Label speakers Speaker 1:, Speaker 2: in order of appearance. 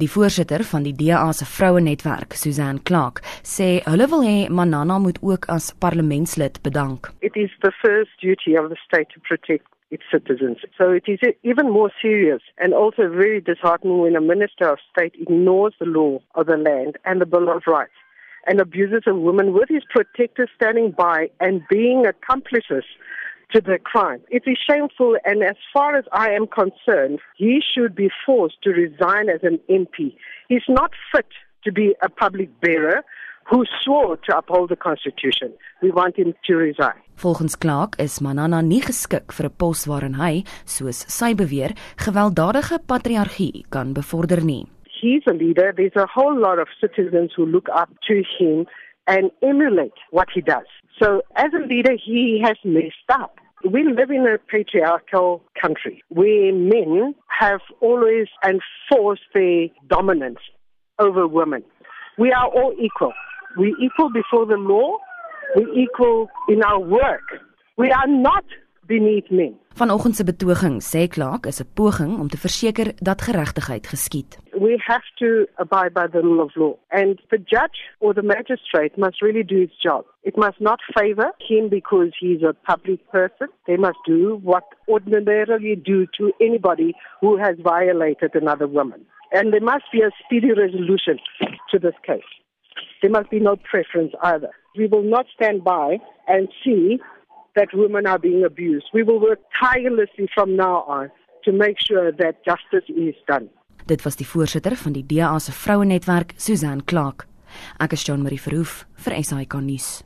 Speaker 1: Die voorsitter van die DA se vrouenetwerk, Susan Clark, sê hulle wil hê Manana moet ook as parlementslid bedank.
Speaker 2: It is the first duty of the state to protect its citizens. So it is even more serious and also very disheartening when a minister of state ignores the law of the land and the Bill of Rights and abuses a woman with his protectors standing by and being accomplices to the crime. It is shameful, and as far as I am concerned, he should be forced to resign as an MP. He's not fit to be a public bearer who swore to uphold the Constitution. We want him to resign.
Speaker 1: Volgens Clark is Manana nie geskik vir 'n pos waarin hy, soos sy beweer, gewelddadige patriargie kan bevorder nie.
Speaker 2: He's a leader. There's a whole lot of citizens who look up to him and emulate what he does. So as a leader, he has messed up. We live in a patriarchal country where men have always enforced their dominance over women. We are all equal. We're equal before the law. We're equal in our work. We are not beneath men.
Speaker 1: Vanoggend se betoging sê Clark is 'n poging om te verseker dat geregtigheid geskied.
Speaker 2: We have to abide by the rule of law and the judge or the magistrate must really do its job. It must not favor him because he's a public person. They must do what ordinarily do to anybody who has violated another woman. And there must be a speedy resolution to this case. There must be no preference either. We will not stand by and see that women are being abused. We will work tirelessly from now on to make sure that justice is done.
Speaker 1: Dit was die voorsitter van die DA se vrouenetwerk, Susan Clark. Ek is Jean Marie Verhoef vir SAK nuus.